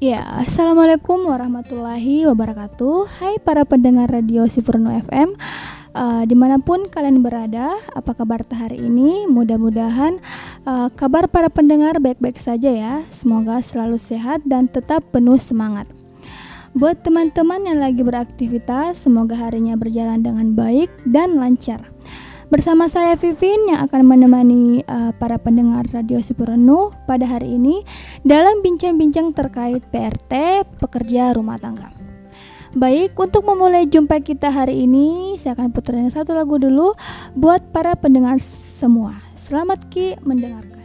Ya, Assalamualaikum warahmatullahi wabarakatuh. Hai para pendengar radio Sipurno FM uh, Di mana pun kalian berada, apa kabar hari ini? Mudah-mudahan uh, kabar para pendengar baik-baik saja ya. Semoga selalu sehat dan tetap penuh semangat. Buat teman-teman yang lagi beraktivitas, semoga harinya berjalan dengan baik dan lancar Bersama saya Vivin yang akan menemani uh, para pendengar Radio Sipurenu pada hari ini dalam bincang-bincang terkait PRT pekerja rumah tangga. Baik, untuk memulai jumpa kita hari ini, saya akan putarkan satu lagu dulu buat para pendengar semua. Selamat Ki mendengarkan.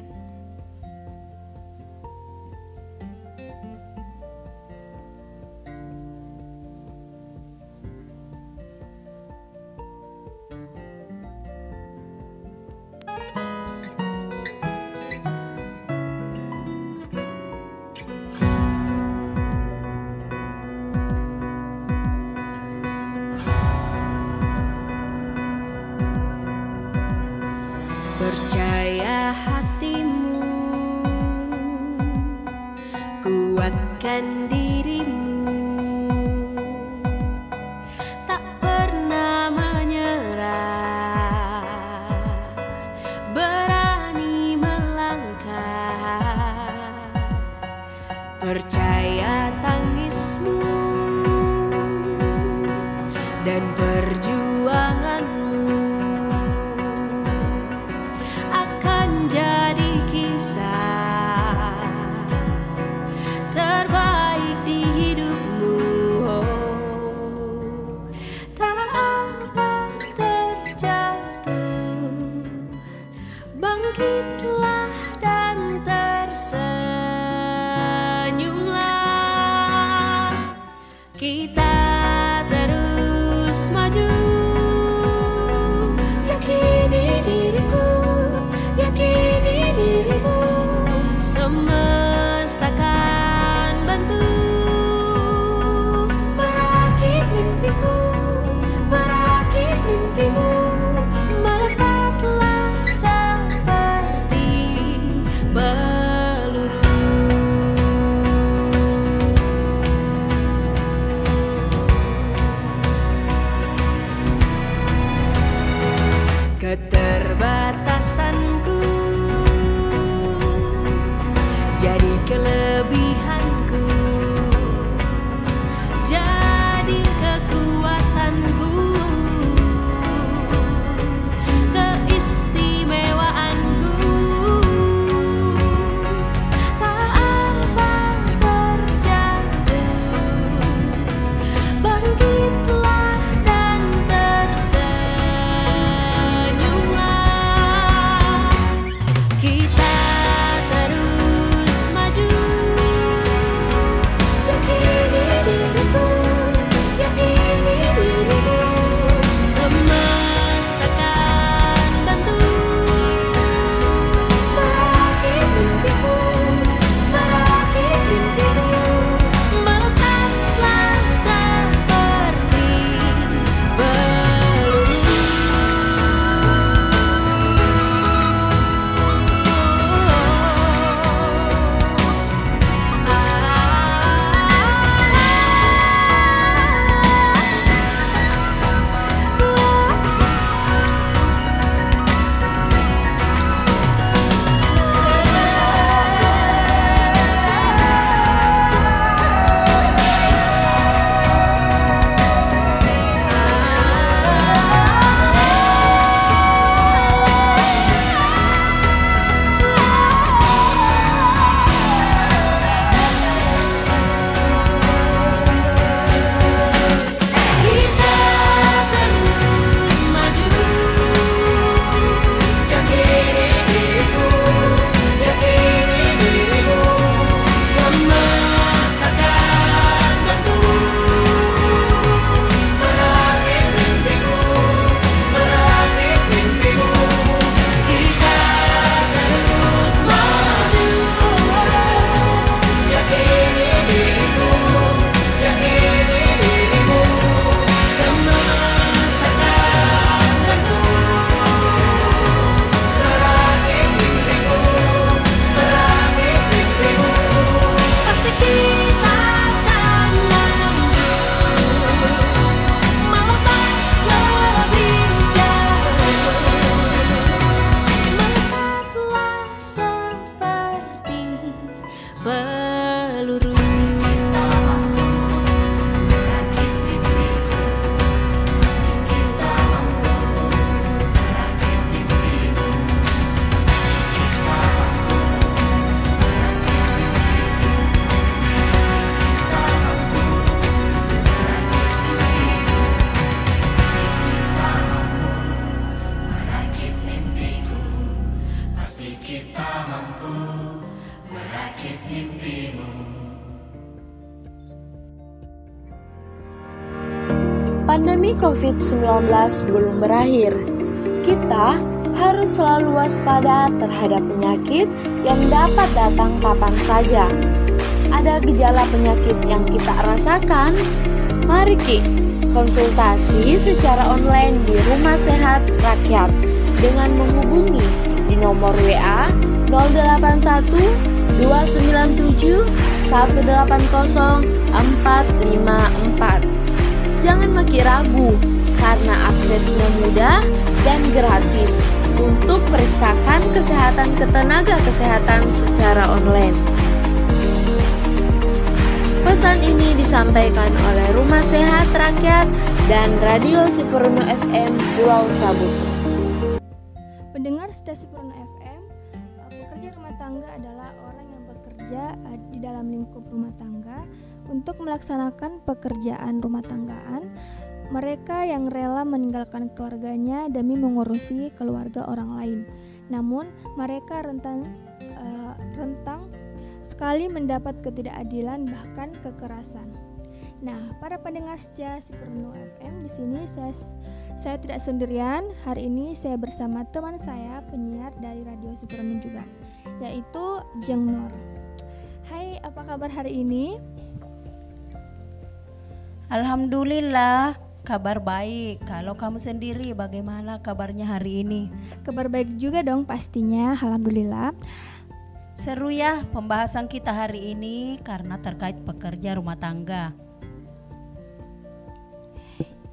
Pandemi COVID-19 belum berakhir. Kita harus selalu waspada terhadap penyakit yang dapat datang kapan saja. Ada gejala penyakit yang kita rasakan? Mari Ki, konsultasi secara online di Rumah Sehat Rakyat dengan menghubungi di nomor WA 081 297 180 454. Jangan makin ragu karena aksesnya mudah dan gratis untuk periksakan kesehatan ketenaga kesehatan secara online. Pesan ini disampaikan oleh Rumah Sehat Rakyat dan Radio Sipurno FM Pulau Sabut. Pendengar stasiun Purno FM, tangga adalah orang yang bekerja eh, di dalam lingkup rumah tangga untuk melaksanakan pekerjaan rumah tanggaan. Mereka yang rela meninggalkan keluarganya demi mengurusi keluarga orang lain. Namun, mereka rentan uh, rentang sekali mendapat ketidakadilan bahkan kekerasan. Nah, para pendengar setia Sipurno FM di sini saya saya tidak sendirian. Hari ini saya bersama teman saya penyiar dari Radio Sipurno juga, yaitu Jeng Nur. Hai, apa kabar hari ini? Alhamdulillah, kabar baik. Kalau kamu sendiri bagaimana kabarnya hari ini? Kabar baik juga dong pastinya, alhamdulillah. Seru ya pembahasan kita hari ini karena terkait pekerja rumah tangga.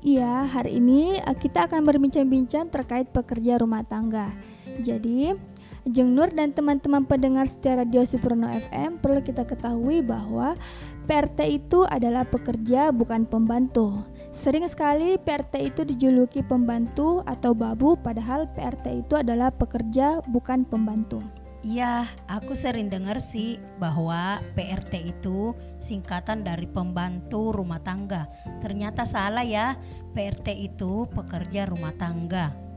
Iya, hari ini eh, kita akan berbincang-bincang terkait pekerja rumah tangga. Jadi, Jeng Nur dan teman-teman pendengar setia Radio Sipurno FM perlu kita ketahui bahwa PRT itu adalah pekerja bukan pembantu. Sering sekali PRT itu dijuluki pembantu atau babu padahal PRT itu adalah pekerja bukan pembantu. Iya, aku sering dengar sih bahwa PRT itu singkatan dari pembantu rumah tangga. Ternyata salah ya, PRT itu pekerja rumah tangga.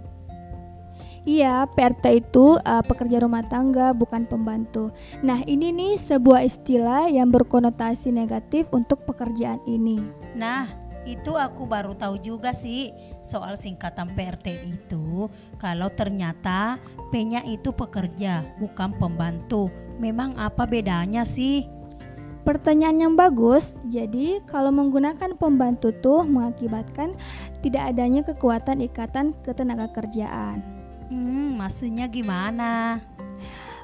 Iya, PRT itu uh, pekerja rumah tangga bukan pembantu. Nah, ini nih sebuah istilah yang berkonotasi negatif untuk pekerjaan ini. Nah, itu aku baru tahu juga sih soal singkatan PRT itu. Kalau ternyata P-nya itu pekerja bukan pembantu. Memang apa bedanya sih? Pertanyaan yang bagus. Jadi, kalau menggunakan pembantu tuh mengakibatkan tidak adanya kekuatan ikatan ketenaga kerjaan. Hmm, maksudnya gimana?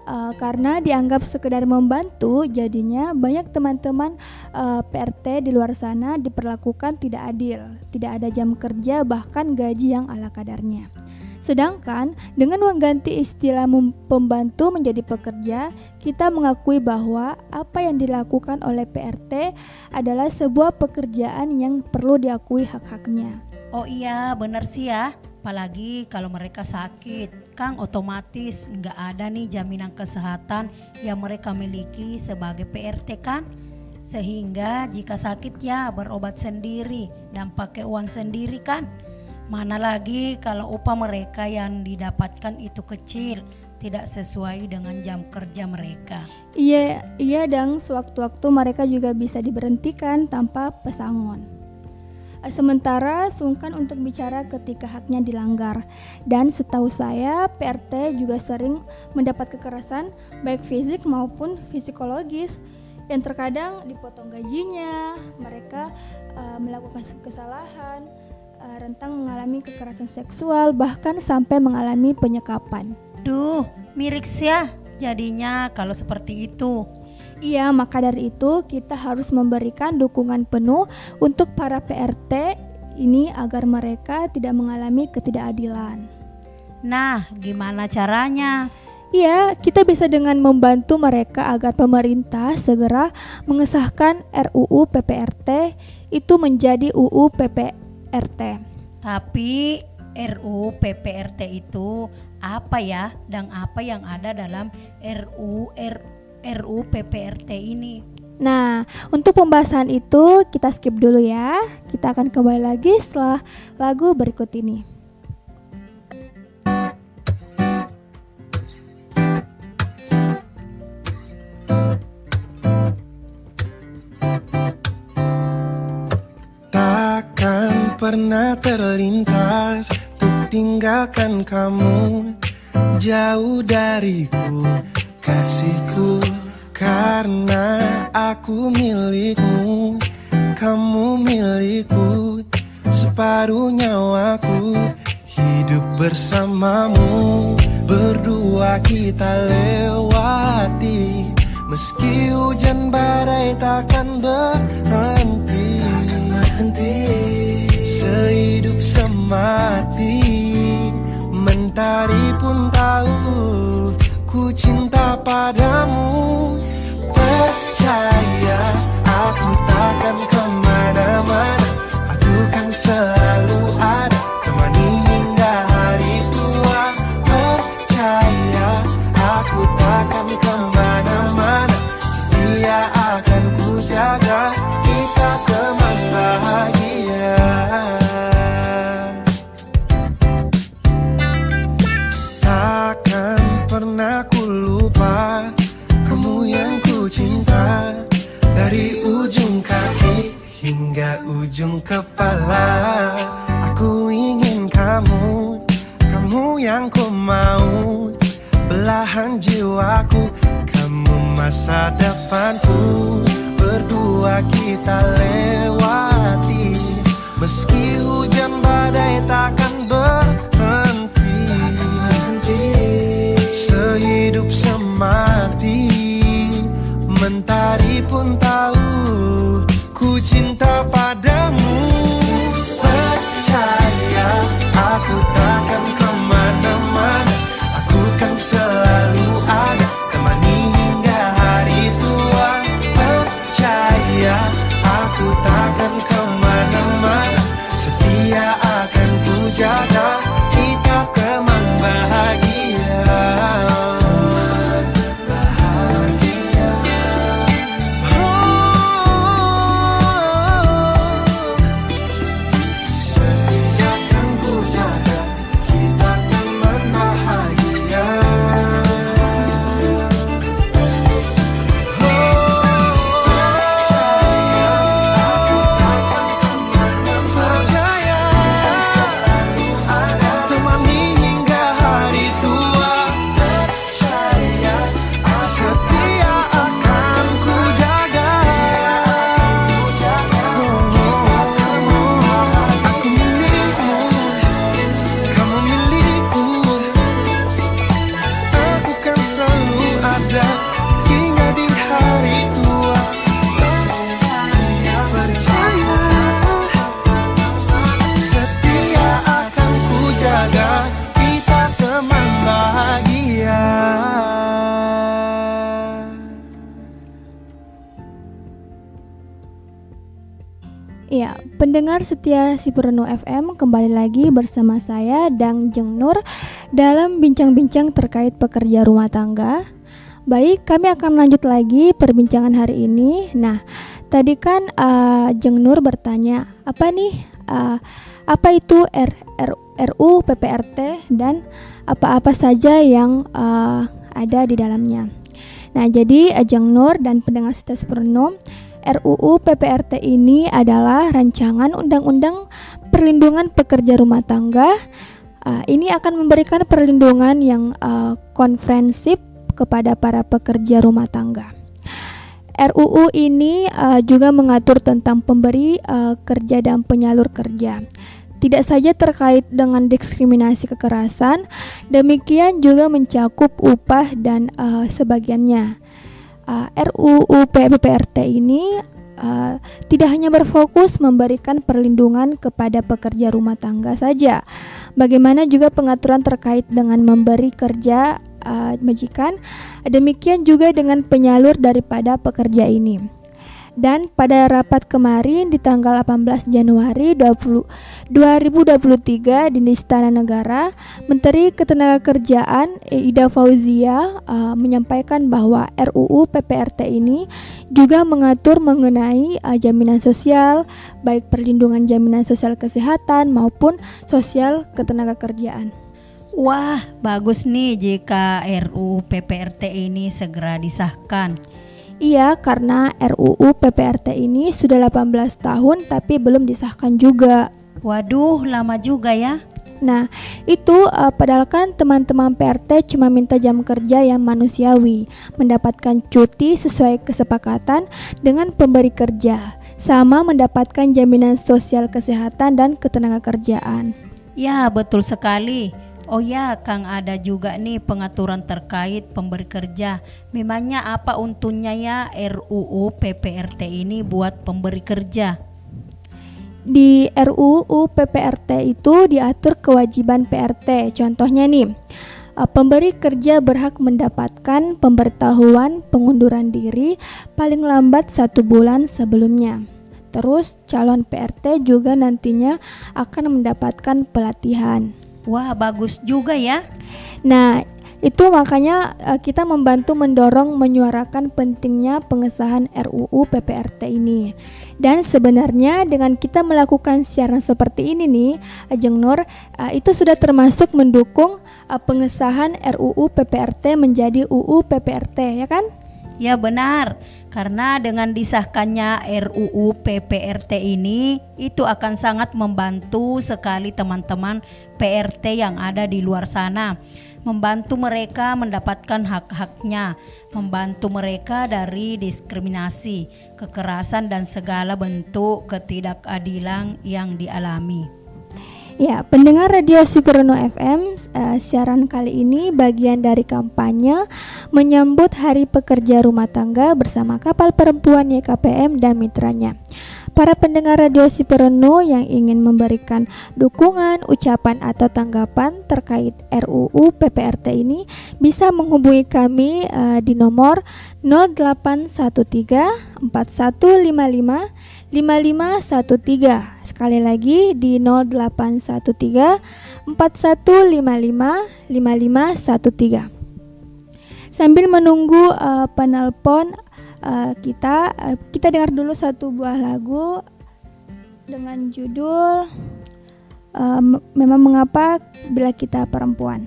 Uh, karena dianggap sekedar membantu, jadinya banyak teman-teman uh, PRT di luar sana diperlakukan tidak adil, tidak ada jam kerja, bahkan gaji yang ala kadarnya. Sedangkan dengan mengganti istilah pembantu menjadi pekerja, kita mengakui bahwa apa yang dilakukan oleh PRT adalah sebuah pekerjaan yang perlu diakui hak-haknya. Oh iya, benar sih ya. Apalagi kalau mereka sakit, Kang otomatis nggak ada nih jaminan kesehatan yang mereka miliki sebagai PRT kan? Sehingga jika sakit ya berobat sendiri dan pakai uang sendiri kan? Mana lagi kalau upah mereka yang didapatkan itu kecil, tidak sesuai dengan jam kerja mereka. Iya, iya dong, sewaktu-waktu mereka juga bisa diberhentikan tanpa pesangon. Sementara sungkan untuk bicara ketika haknya dilanggar. Dan setahu saya, PRT juga sering mendapat kekerasan baik fisik maupun psikologis yang terkadang dipotong gajinya, mereka uh, melakukan kesalahan, uh, rentang mengalami kekerasan seksual bahkan sampai mengalami penyekapan. Duh, mirik sih ya jadinya kalau seperti itu. Iya, maka dari itu kita harus memberikan dukungan penuh untuk para PRT ini agar mereka tidak mengalami ketidakadilan. Nah, gimana caranya? Iya, kita bisa dengan membantu mereka agar pemerintah segera mengesahkan RUU PPRT itu menjadi UU PPRT. Tapi RUU PPRT itu apa ya dan apa yang ada dalam RUU RUU RUU PPRT ini. Nah, untuk pembahasan itu kita skip dulu ya. Kita akan kembali lagi setelah lagu berikut ini. Takkan pernah terlintas untuk tinggalkan kamu jauh dariku Kasihku Karena aku milikmu. Kamu milikku Separuh nyawaku. Hidup bersamamu Berdua kita lewati. Meski hujan badai takkan berhenti. Sehidup semati Mentari pun tahu Ku cinta padamu. Percaya Aku takkan ke mana-mana. Aku kan selalu ada kepala Aku ingin kamu Kamu yang ku mau. Belahan jiwaku Kamu masa depanku. Berdua kita lewati. Meski hujan badai takkan berhenti. Sehidup semati Mentari pun tahu Ku cinta padamu pendengar setia Sipurno FM kembali lagi bersama saya Dang Jeng Nur dalam bincang-bincang terkait pekerja rumah tangga. Baik, kami akan lanjut lagi perbincangan hari ini. Nah, tadi kan uh, Jeng Nur bertanya, apa nih uh, apa itu R, RU PPRT dan apa-apa saja yang uh, ada di dalamnya. Nah, jadi Jeng Nur dan pendengar setia Sipurno RUU PPRT ini adalah rancangan undang-undang perlindungan pekerja rumah tangga. Uh, ini akan memberikan perlindungan yang uh, konfrensif kepada para pekerja rumah tangga. RUU ini uh, juga mengatur tentang pemberi uh, kerja dan penyalur kerja. Tidak saja terkait dengan diskriminasi kekerasan, demikian juga mencakup upah dan uh, sebagiannya. Uh, RUU PPRT ini uh, tidak hanya berfokus memberikan perlindungan kepada pekerja rumah tangga saja, bagaimana juga pengaturan terkait dengan memberi kerja uh, majikan, demikian juga dengan penyalur daripada pekerja ini. Dan pada rapat kemarin di tanggal 18 Januari 20, 2023 di Istana Negara, Menteri Ketenagakerjaan Ida Fauzia uh, menyampaikan bahwa RUU PPRT ini juga mengatur mengenai uh, jaminan sosial, baik perlindungan jaminan sosial kesehatan maupun sosial ketenagakerjaan. Wah, bagus nih jika RUU PPRT ini segera disahkan. Iya, karena RUU PPRT ini sudah 18 tahun tapi belum disahkan juga. Waduh, lama juga ya. Nah, itu uh, padahal kan teman-teman PRT cuma minta jam kerja yang manusiawi, mendapatkan cuti sesuai kesepakatan dengan pemberi kerja, sama mendapatkan jaminan sosial kesehatan dan ketenaga kerjaan. Ya, betul sekali. Oh ya, Kang ada juga nih pengaturan terkait pemberi kerja. Memangnya apa untungnya ya RUU PPRT ini buat pemberi kerja? Di RUU PPRT itu diatur kewajiban PRT. Contohnya nih, uh, pemberi kerja berhak mendapatkan pemberitahuan pengunduran diri paling lambat satu bulan sebelumnya. Terus calon PRT juga nantinya akan mendapatkan pelatihan. Wah, bagus juga ya. Nah, itu makanya uh, kita membantu mendorong menyuarakan pentingnya pengesahan RUU PPRT ini. Dan sebenarnya dengan kita melakukan siaran seperti ini nih, Ajeng Nur, uh, itu sudah termasuk mendukung pengesahan RUU PPRT menjadi UU PPRT, ya kan? Ya benar, karena dengan disahkannya RUU PPRT ini itu akan sangat membantu sekali teman-teman PRT yang ada di luar sana. Membantu mereka mendapatkan hak-haknya, membantu mereka dari diskriminasi, kekerasan dan segala bentuk ketidakadilan yang dialami. Ya, pendengar Radio Superno FM, uh, siaran kali ini bagian dari kampanye menyambut Hari Pekerja Rumah Tangga bersama Kapal Perempuan YKPM dan mitranya. Para pendengar Radio Superno yang ingin memberikan dukungan, ucapan atau tanggapan terkait RUU PPRT ini bisa menghubungi kami uh, di nomor 0813 4155 5513 Sekali lagi di 0813 4155 5513 Sambil menunggu uh, penelpon uh, kita uh, kita dengar dulu satu buah lagu dengan judul uh, Memang Mengapa Bila Kita Perempuan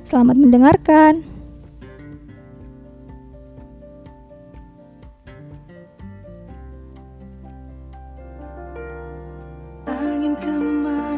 Selamat mendengarkan angin kembali.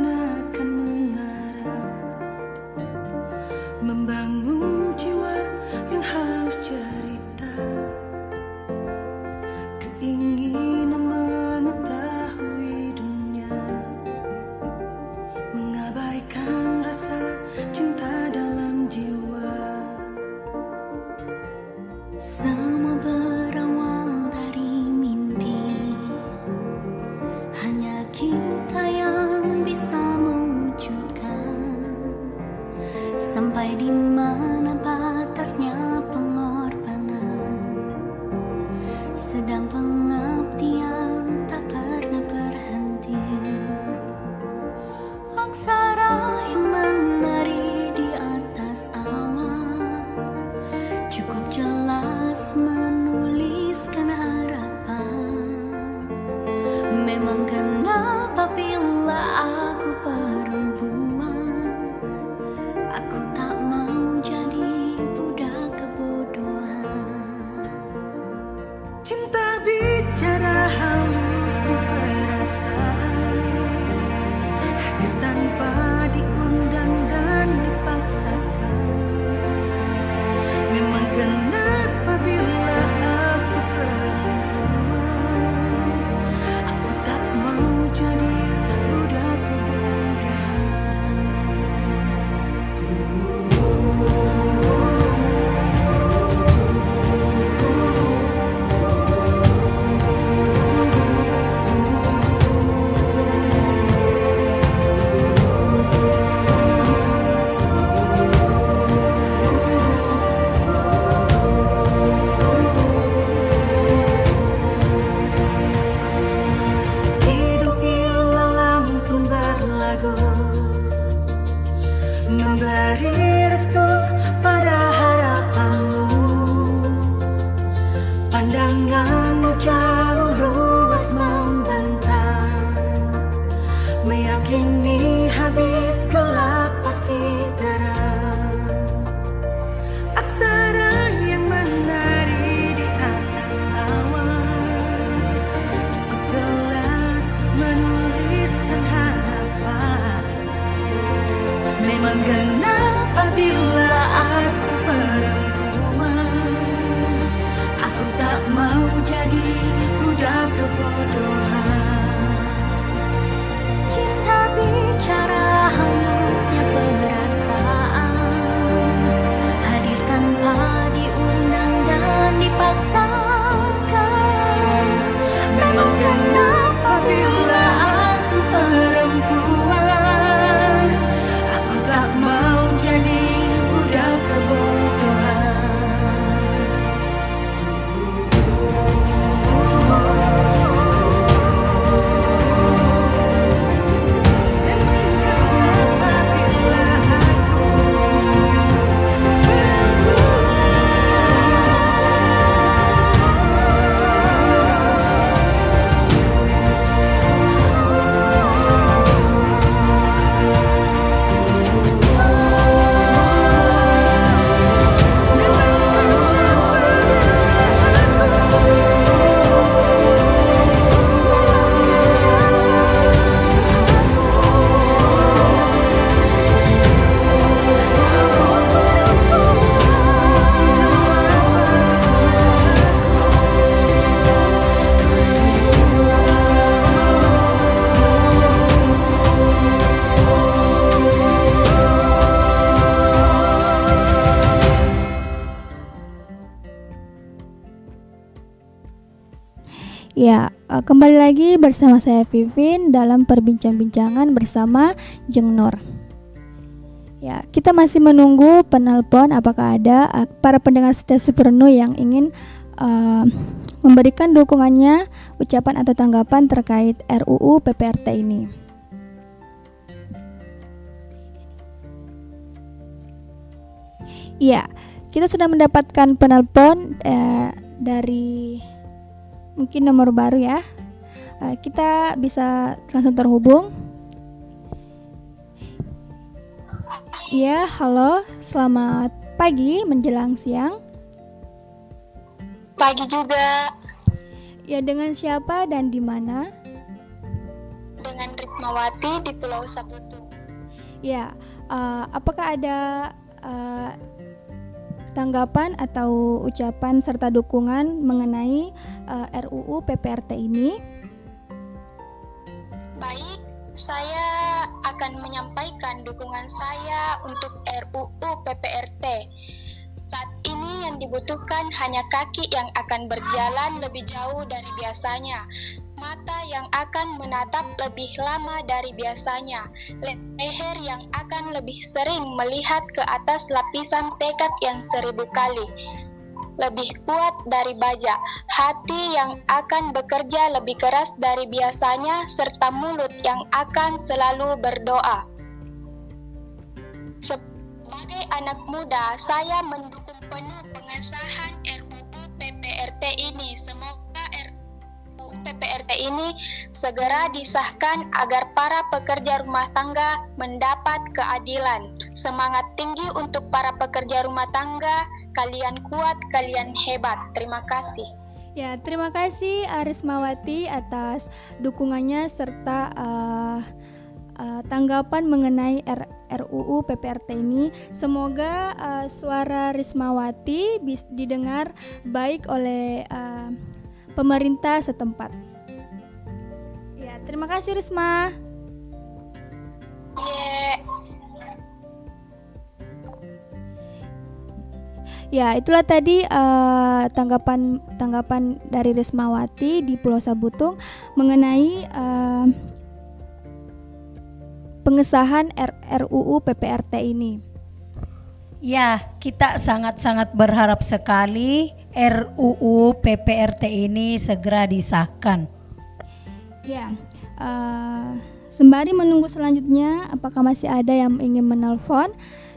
Bersama saya Vivin dalam perbincang-bincangan bersama Jeng Nur. Ya, kita masih menunggu penelpon apakah ada eh, para pendengar setia Supernu yang ingin uh, memberikan dukungannya, ucapan atau tanggapan terkait RUU PPRT ini. Iya, kita sudah mendapatkan penelpon eh, dari mungkin nomor baru ya. Eh, kita bisa langsung terhubung. Iya, halo, selamat pagi menjelang siang. Pagi juga Ya, dengan siapa dan di mana? dengan Rismawati di Pulau Sabutu. Ya, eh, apakah ada eh, tanggapan atau ucapan serta dukungan mengenai eh, RUU PPRT ini? Saya akan menyampaikan dukungan saya untuk RUU PPRT. Saat ini yang dibutuhkan hanya kaki yang akan berjalan lebih jauh dari biasanya, mata yang akan menatap lebih lama dari biasanya, leher yang akan lebih sering melihat ke atas lapisan tekad yang seribu kali, lebih kuat dari baja, hati yang akan bekerja lebih keras dari biasanya, serta mulut yang akan selalu berdoa. Sebagai anak muda, saya mendukung penuh pengesahan RUU PPRT ini. Semoga RUU PPRT ini segera disahkan agar para pekerja rumah tangga mendapat keadilan. Semangat tinggi untuk para pekerja rumah tangga. Kalian kuat, kalian hebat. Terima kasih. Ya, terima kasih Arismawati atas dukungannya serta uh, uh, tanggapan mengenai R RUU PPRT ini. Semoga uh, suara Rismawati didengar baik oleh uh, pemerintah setempat. Ya, terima kasih Risma. Yeah. Ya, itulah tadi uh, tanggapan tanggapan dari Rismawati di Pulau Sabutung mengenai uh, pengesahan R RUU PPRT ini. Ya, kita sangat-sangat berharap sekali RUU PPRT ini segera disahkan. Ya, uh, sembari menunggu selanjutnya, apakah masih ada yang ingin menelpon?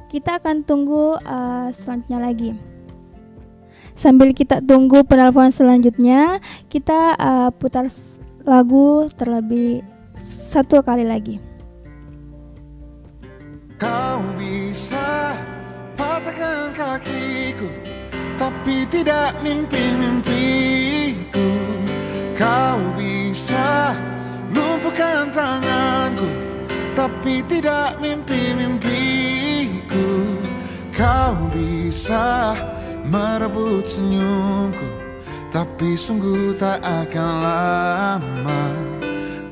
Kita akan tunggu uh, selanjutnya lagi. Sambil kita tunggu penelpon selanjutnya, kita uh, putar lagu terlebih satu kali lagi. Kau bisa patahkan kakiku Tapi tidak mimpi-mimpiku Kau bisa lumpuhkan tanganku Tapi tidak mimpi-mimpiku Kau bisa merebut senyumku Tapi sungguh tak akan lama.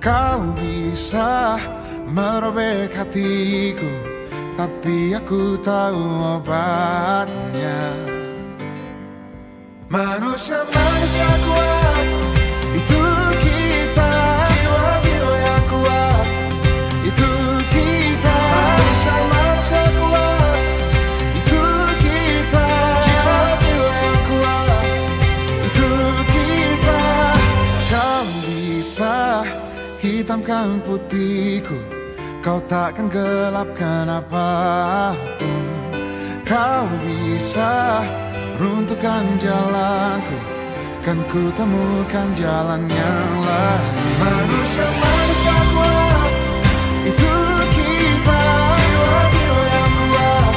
Kau bisa merobek hatiku tapi aku tahu obatnya. Manusia manusia kuat itu kita. Jiwa-jiwa yang kuat itu kita. Manusia manusia kuat hitamkan putihku. Kau takkan gelapkan apa pun. Kau bisa runtuhkan jalanku. Kan ku temukan jalan yang lain. Manusia manusia kuat Itu kita. Jiwa-jiwa yang kuat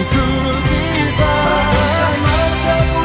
Itu kita. Manusia manusia kuat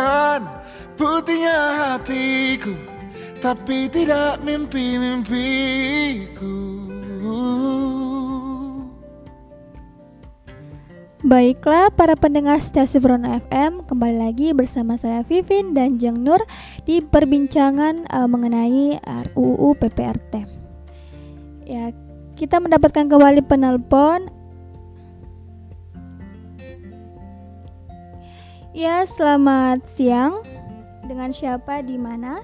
Hitamkan putihnya hatiku Tapi tidak mimpi-mimpiku. Baiklah para pendengar stasiun Verona FM Kembali lagi bersama saya Vivin dan Jeng Nur Di perbincangan eh, mengenai RUU PPRT Ya kita mendapatkan kembali penelpon Ya selamat siang Dengan siapa di mana?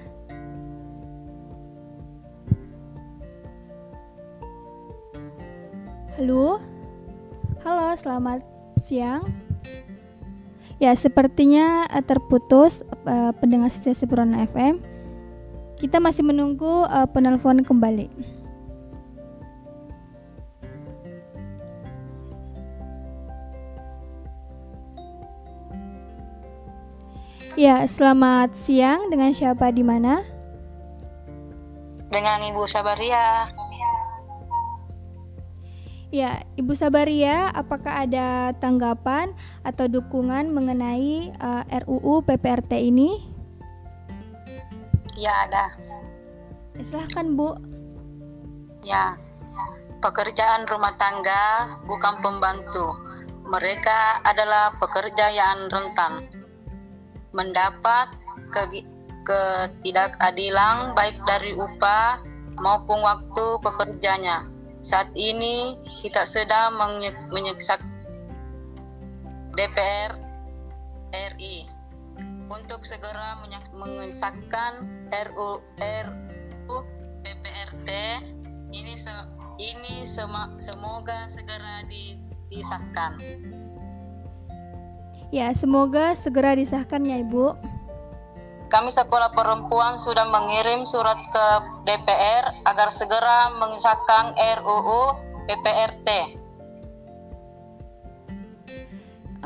Halo Halo, selamat siang. Ya, sepertinya eh, terputus eh, pendengar setia Sempurna FM. Kita masih menunggu eh, penelpon kembali. Ya, selamat siang. Dengan siapa di mana? dengan Ibu Sabaria. Ya, Ibu Sabaria, apakah ada tanggapan atau dukungan mengenai eh, RUU PPRT ini? Ya ada. Ya, silahkan Bu. Ya. Pekerjaan rumah tangga bukan pembantu. Mereka adalah pekerja yang rentan. Mendapat ke- ketidakadilan baik dari upah maupun waktu pekerjanya. Saat ini kita sedang menyeksak DPR RI untuk segera mengesahkan RU RU PPRT ini se- ini sema- semoga segera di- disahkan. Ya, semoga segera disahkan ya Ibu. Kami sekolah perempuan sudah mengirim surat ke DPR agar segera mengesahkan RUU PPRT.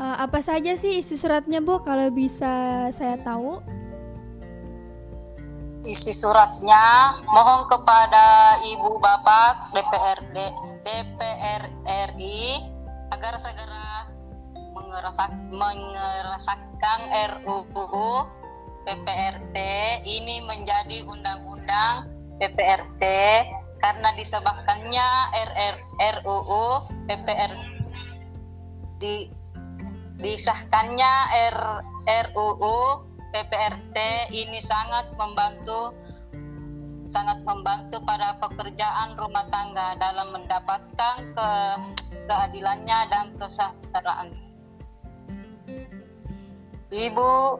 Eh, apa saja sih isi suratnya Bu kalau bisa saya tahu? Isi suratnya mohon kepada Ibu Bapak DPRD DPR RI agar segera mengerasak, mengerasakkan RUU PPRT ini menjadi undang-undang PPRT karena disebabkannya RR, RUU PPR di disahkannya R, RUU PPRT ini sangat membantu sangat membantu pada pekerjaan rumah tangga dalam mendapatkan ke, keadilannya dan kesejahteraan. Ibu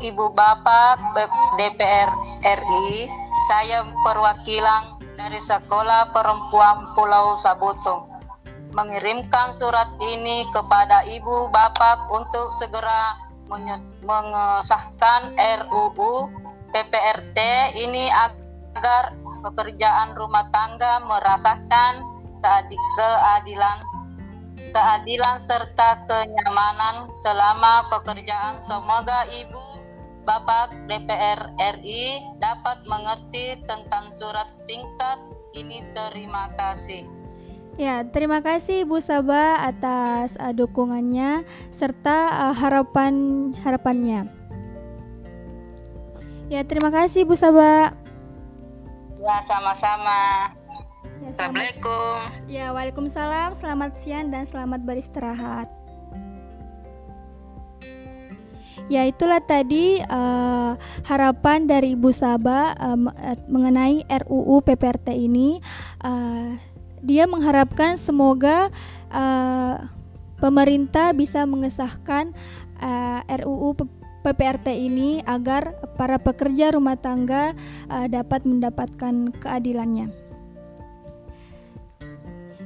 Ibu Bapak DPR RI, saya perwakilan dari Sekolah Perempuan Pulau Sabutung. Mengirimkan surat ini kepada Ibu Bapak untuk segera mengesahkan RUU PPRT ini agar pekerjaan rumah tangga merasakan keadi- keadilan keadilan serta kenyamanan selama pekerjaan. Semoga Ibu Bapak DPR RI dapat mengerti tentang surat singkat ini. Terima kasih. Ya, terima kasih Bu Sabah atas uh, dukungannya serta uh, harapan harapannya. Ya, terima kasih Bu Sabah. Ya, sama-sama. Ya, Assalamualaikum. Ya, Waalaikumsalam. Selamat siang dan selamat beristirahat. Ya, itulah tadi uh, harapan dari Ibu Saba uh, mengenai RUU PPRT ini. Uh, dia mengharapkan semoga uh, pemerintah bisa mengesahkan uh, RUU PPRT ini agar para pekerja rumah tangga uh, dapat mendapatkan keadilannya.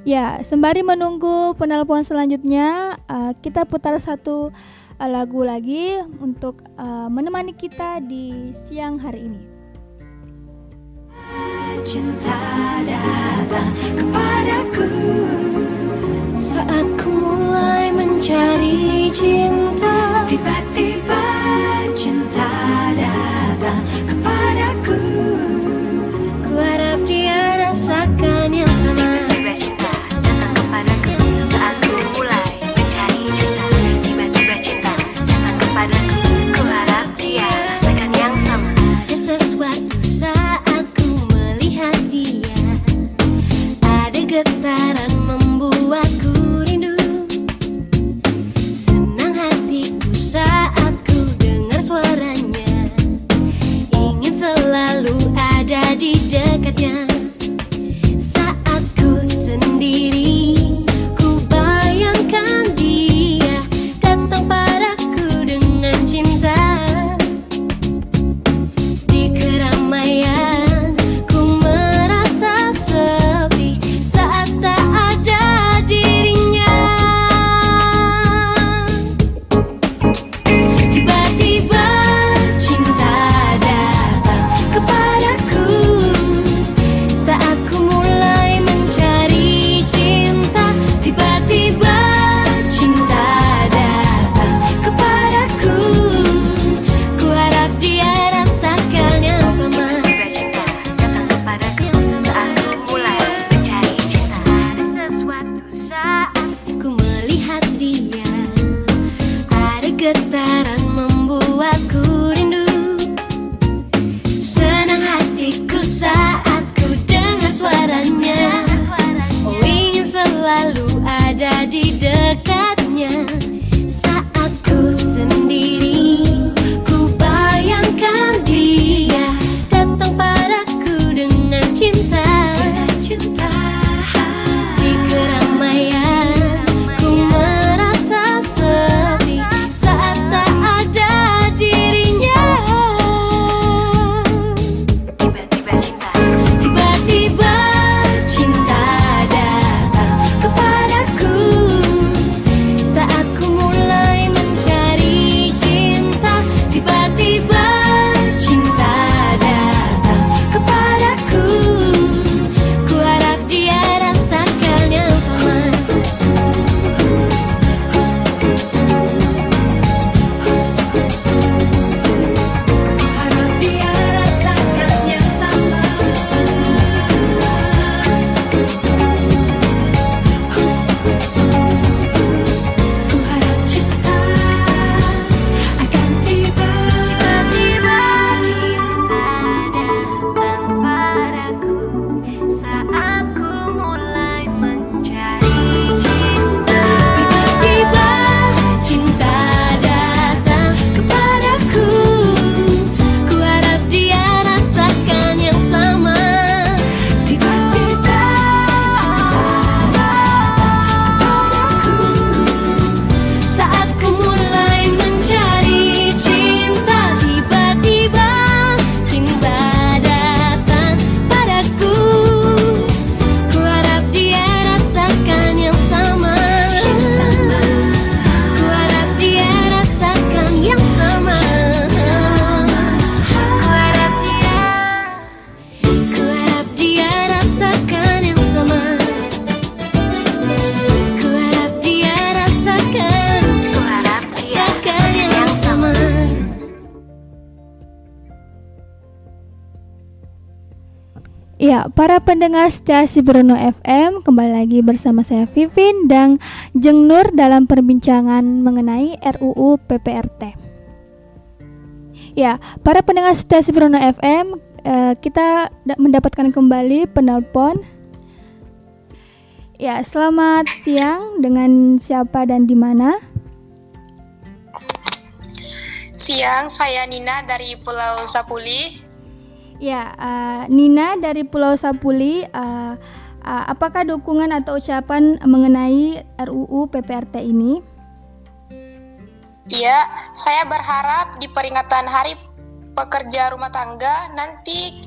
Ya, sembari menunggu penelpon selanjutnya, uh, kita putar satu uh, lagu lagi untuk uh, menemani kita di siang hari ini. Cinta datang kepadaku saat ku mulai mencari cinta. Tiba-tiba cinta que tiene. para pendengar stasiun Bruno FM Kembali lagi bersama saya Vivin dan Jeng Nur dalam perbincangan mengenai RUU PPRT Ya, para pendengar stasiun Bruno FM eh, Kita mendapatkan kembali penelpon Ya, selamat siang dengan siapa dan di mana? Siang, saya Nina dari Pulau Sapuli. Ya, uh, Nina dari Pulau Sapuli, uh, uh, apakah dukungan atau ucapan mengenai RUU PPRT ini? Ya, saya berharap di peringatan Hari Pekerja Rumah Tangga nanti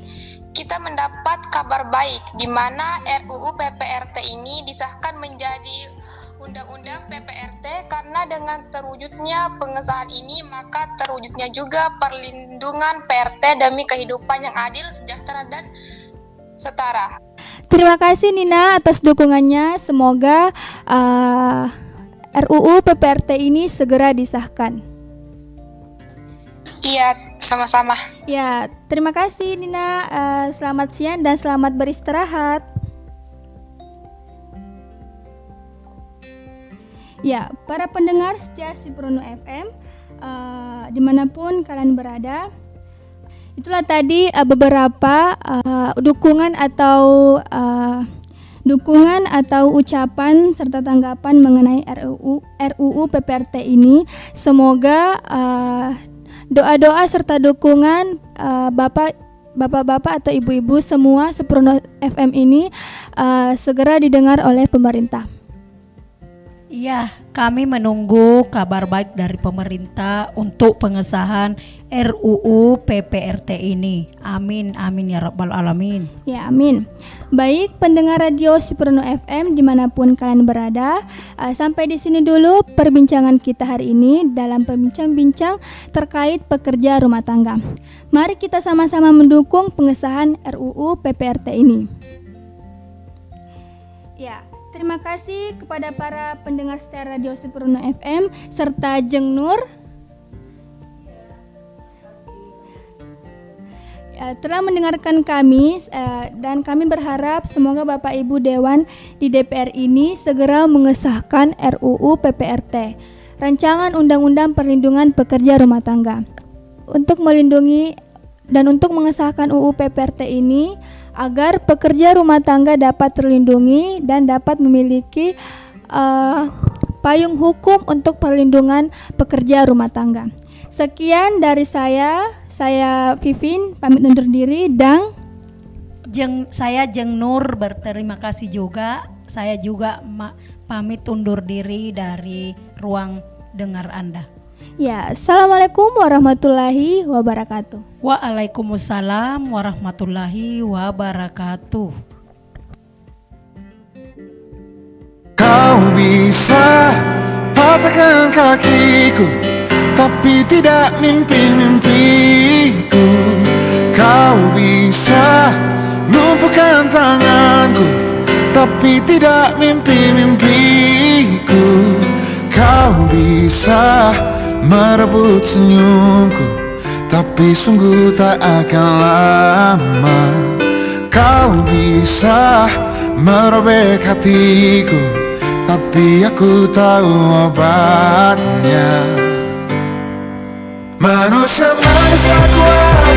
kita mendapat kabar baik di mana RUU PPRT ini disahkan menjadi Undang-Undang PPRT karena dengan terwujudnya pengesahan ini maka terwujudnya juga perlindungan PRT demi kehidupan yang adil, sejahtera dan setara. Terima kasih Nina atas dukungannya. Semoga uh, RUU PPRT ini segera disahkan. Iya, sama-sama. Ya, terima kasih Nina. Uh, selamat siang dan selamat beristirahat. Ya, para pendengar setia Siprono FM, uh, di mana pun kalian berada, itulah tadi uh, beberapa uh, dukungan atau uh, dukungan atau ucapan serta tanggapan mengenai RUU RUU PPRT ini. Semoga uh, doa-doa serta dukungan Bapak Bapak-bapak atau ibu-ibu semua Seprono FM ini uh, segera didengar oleh pemerintah. Iya, kami menunggu kabar baik dari pemerintah untuk pengesahan RUU PPRT ini. Amin, amin ya rabbal alamin. Ya, amin. Baik, pendengar radio Siprono FM di mana pun kalian berada, uh, sampai di sini dulu perbincangan kita hari ini dalam pembincang-bincang terkait pekerja rumah tangga. Mari kita sama-sama mendukung pengesahan RUU PPRT ini. Ya, terima kasih kepada para pendengar setia radio Siprono FM serta Jeng Nur eh, telah mendengarkan kami eh, dan kami berharap semoga Bapak Ibu Dewan di DPR ini segera mengesahkan RUU PPRT, Rancangan Undang-Undang Perlindungan Pekerja Rumah Tangga. Untuk melindungi dan untuk mengesahkan UU PPRT ini agar pekerja rumah tangga dapat terlindungi dan dapat memiliki eh, payung hukum untuk perlindungan pekerja rumah tangga. Sekian dari saya, saya Vivin pamit undur diri dan Jeng, saya Jeng Nur berterima kasih juga. Saya juga pamit undur diri dari ruang dengar Anda. Ya, assalamualaikum warahmatullahi wabarakatuh. Waalaikumsalam warahmatullahi wabarakatuh. Kau bisa patahkan kakiku Tapi tidak mimpi-mimpiku Kau bisa lumpuhkan tanganku Tapi tidak mimpi-mimpiku Kau bisa merebut senyumku Tapi sungguh tak akan lama. Kau bisa merobek hatiku Tapi aku tahu obatnya. Manusia manusia kuat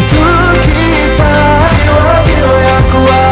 Itu kita jiwa-jiwa yang kuat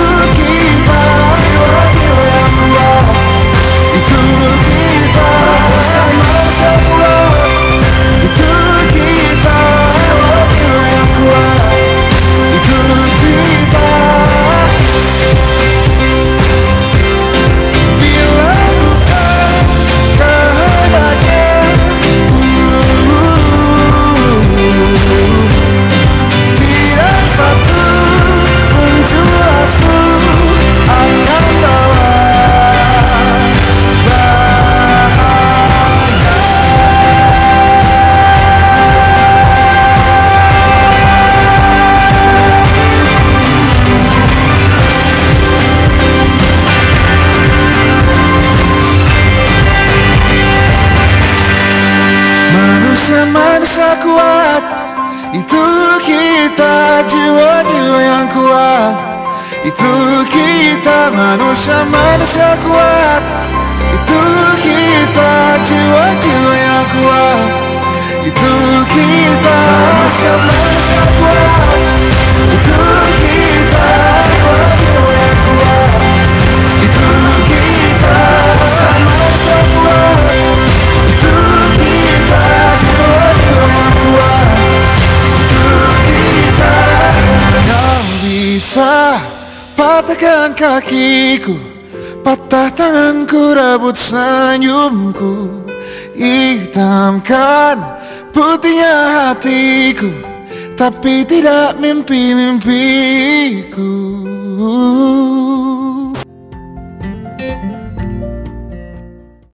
hatiku Tapi tidak mimpi-mimpiku